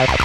Oh.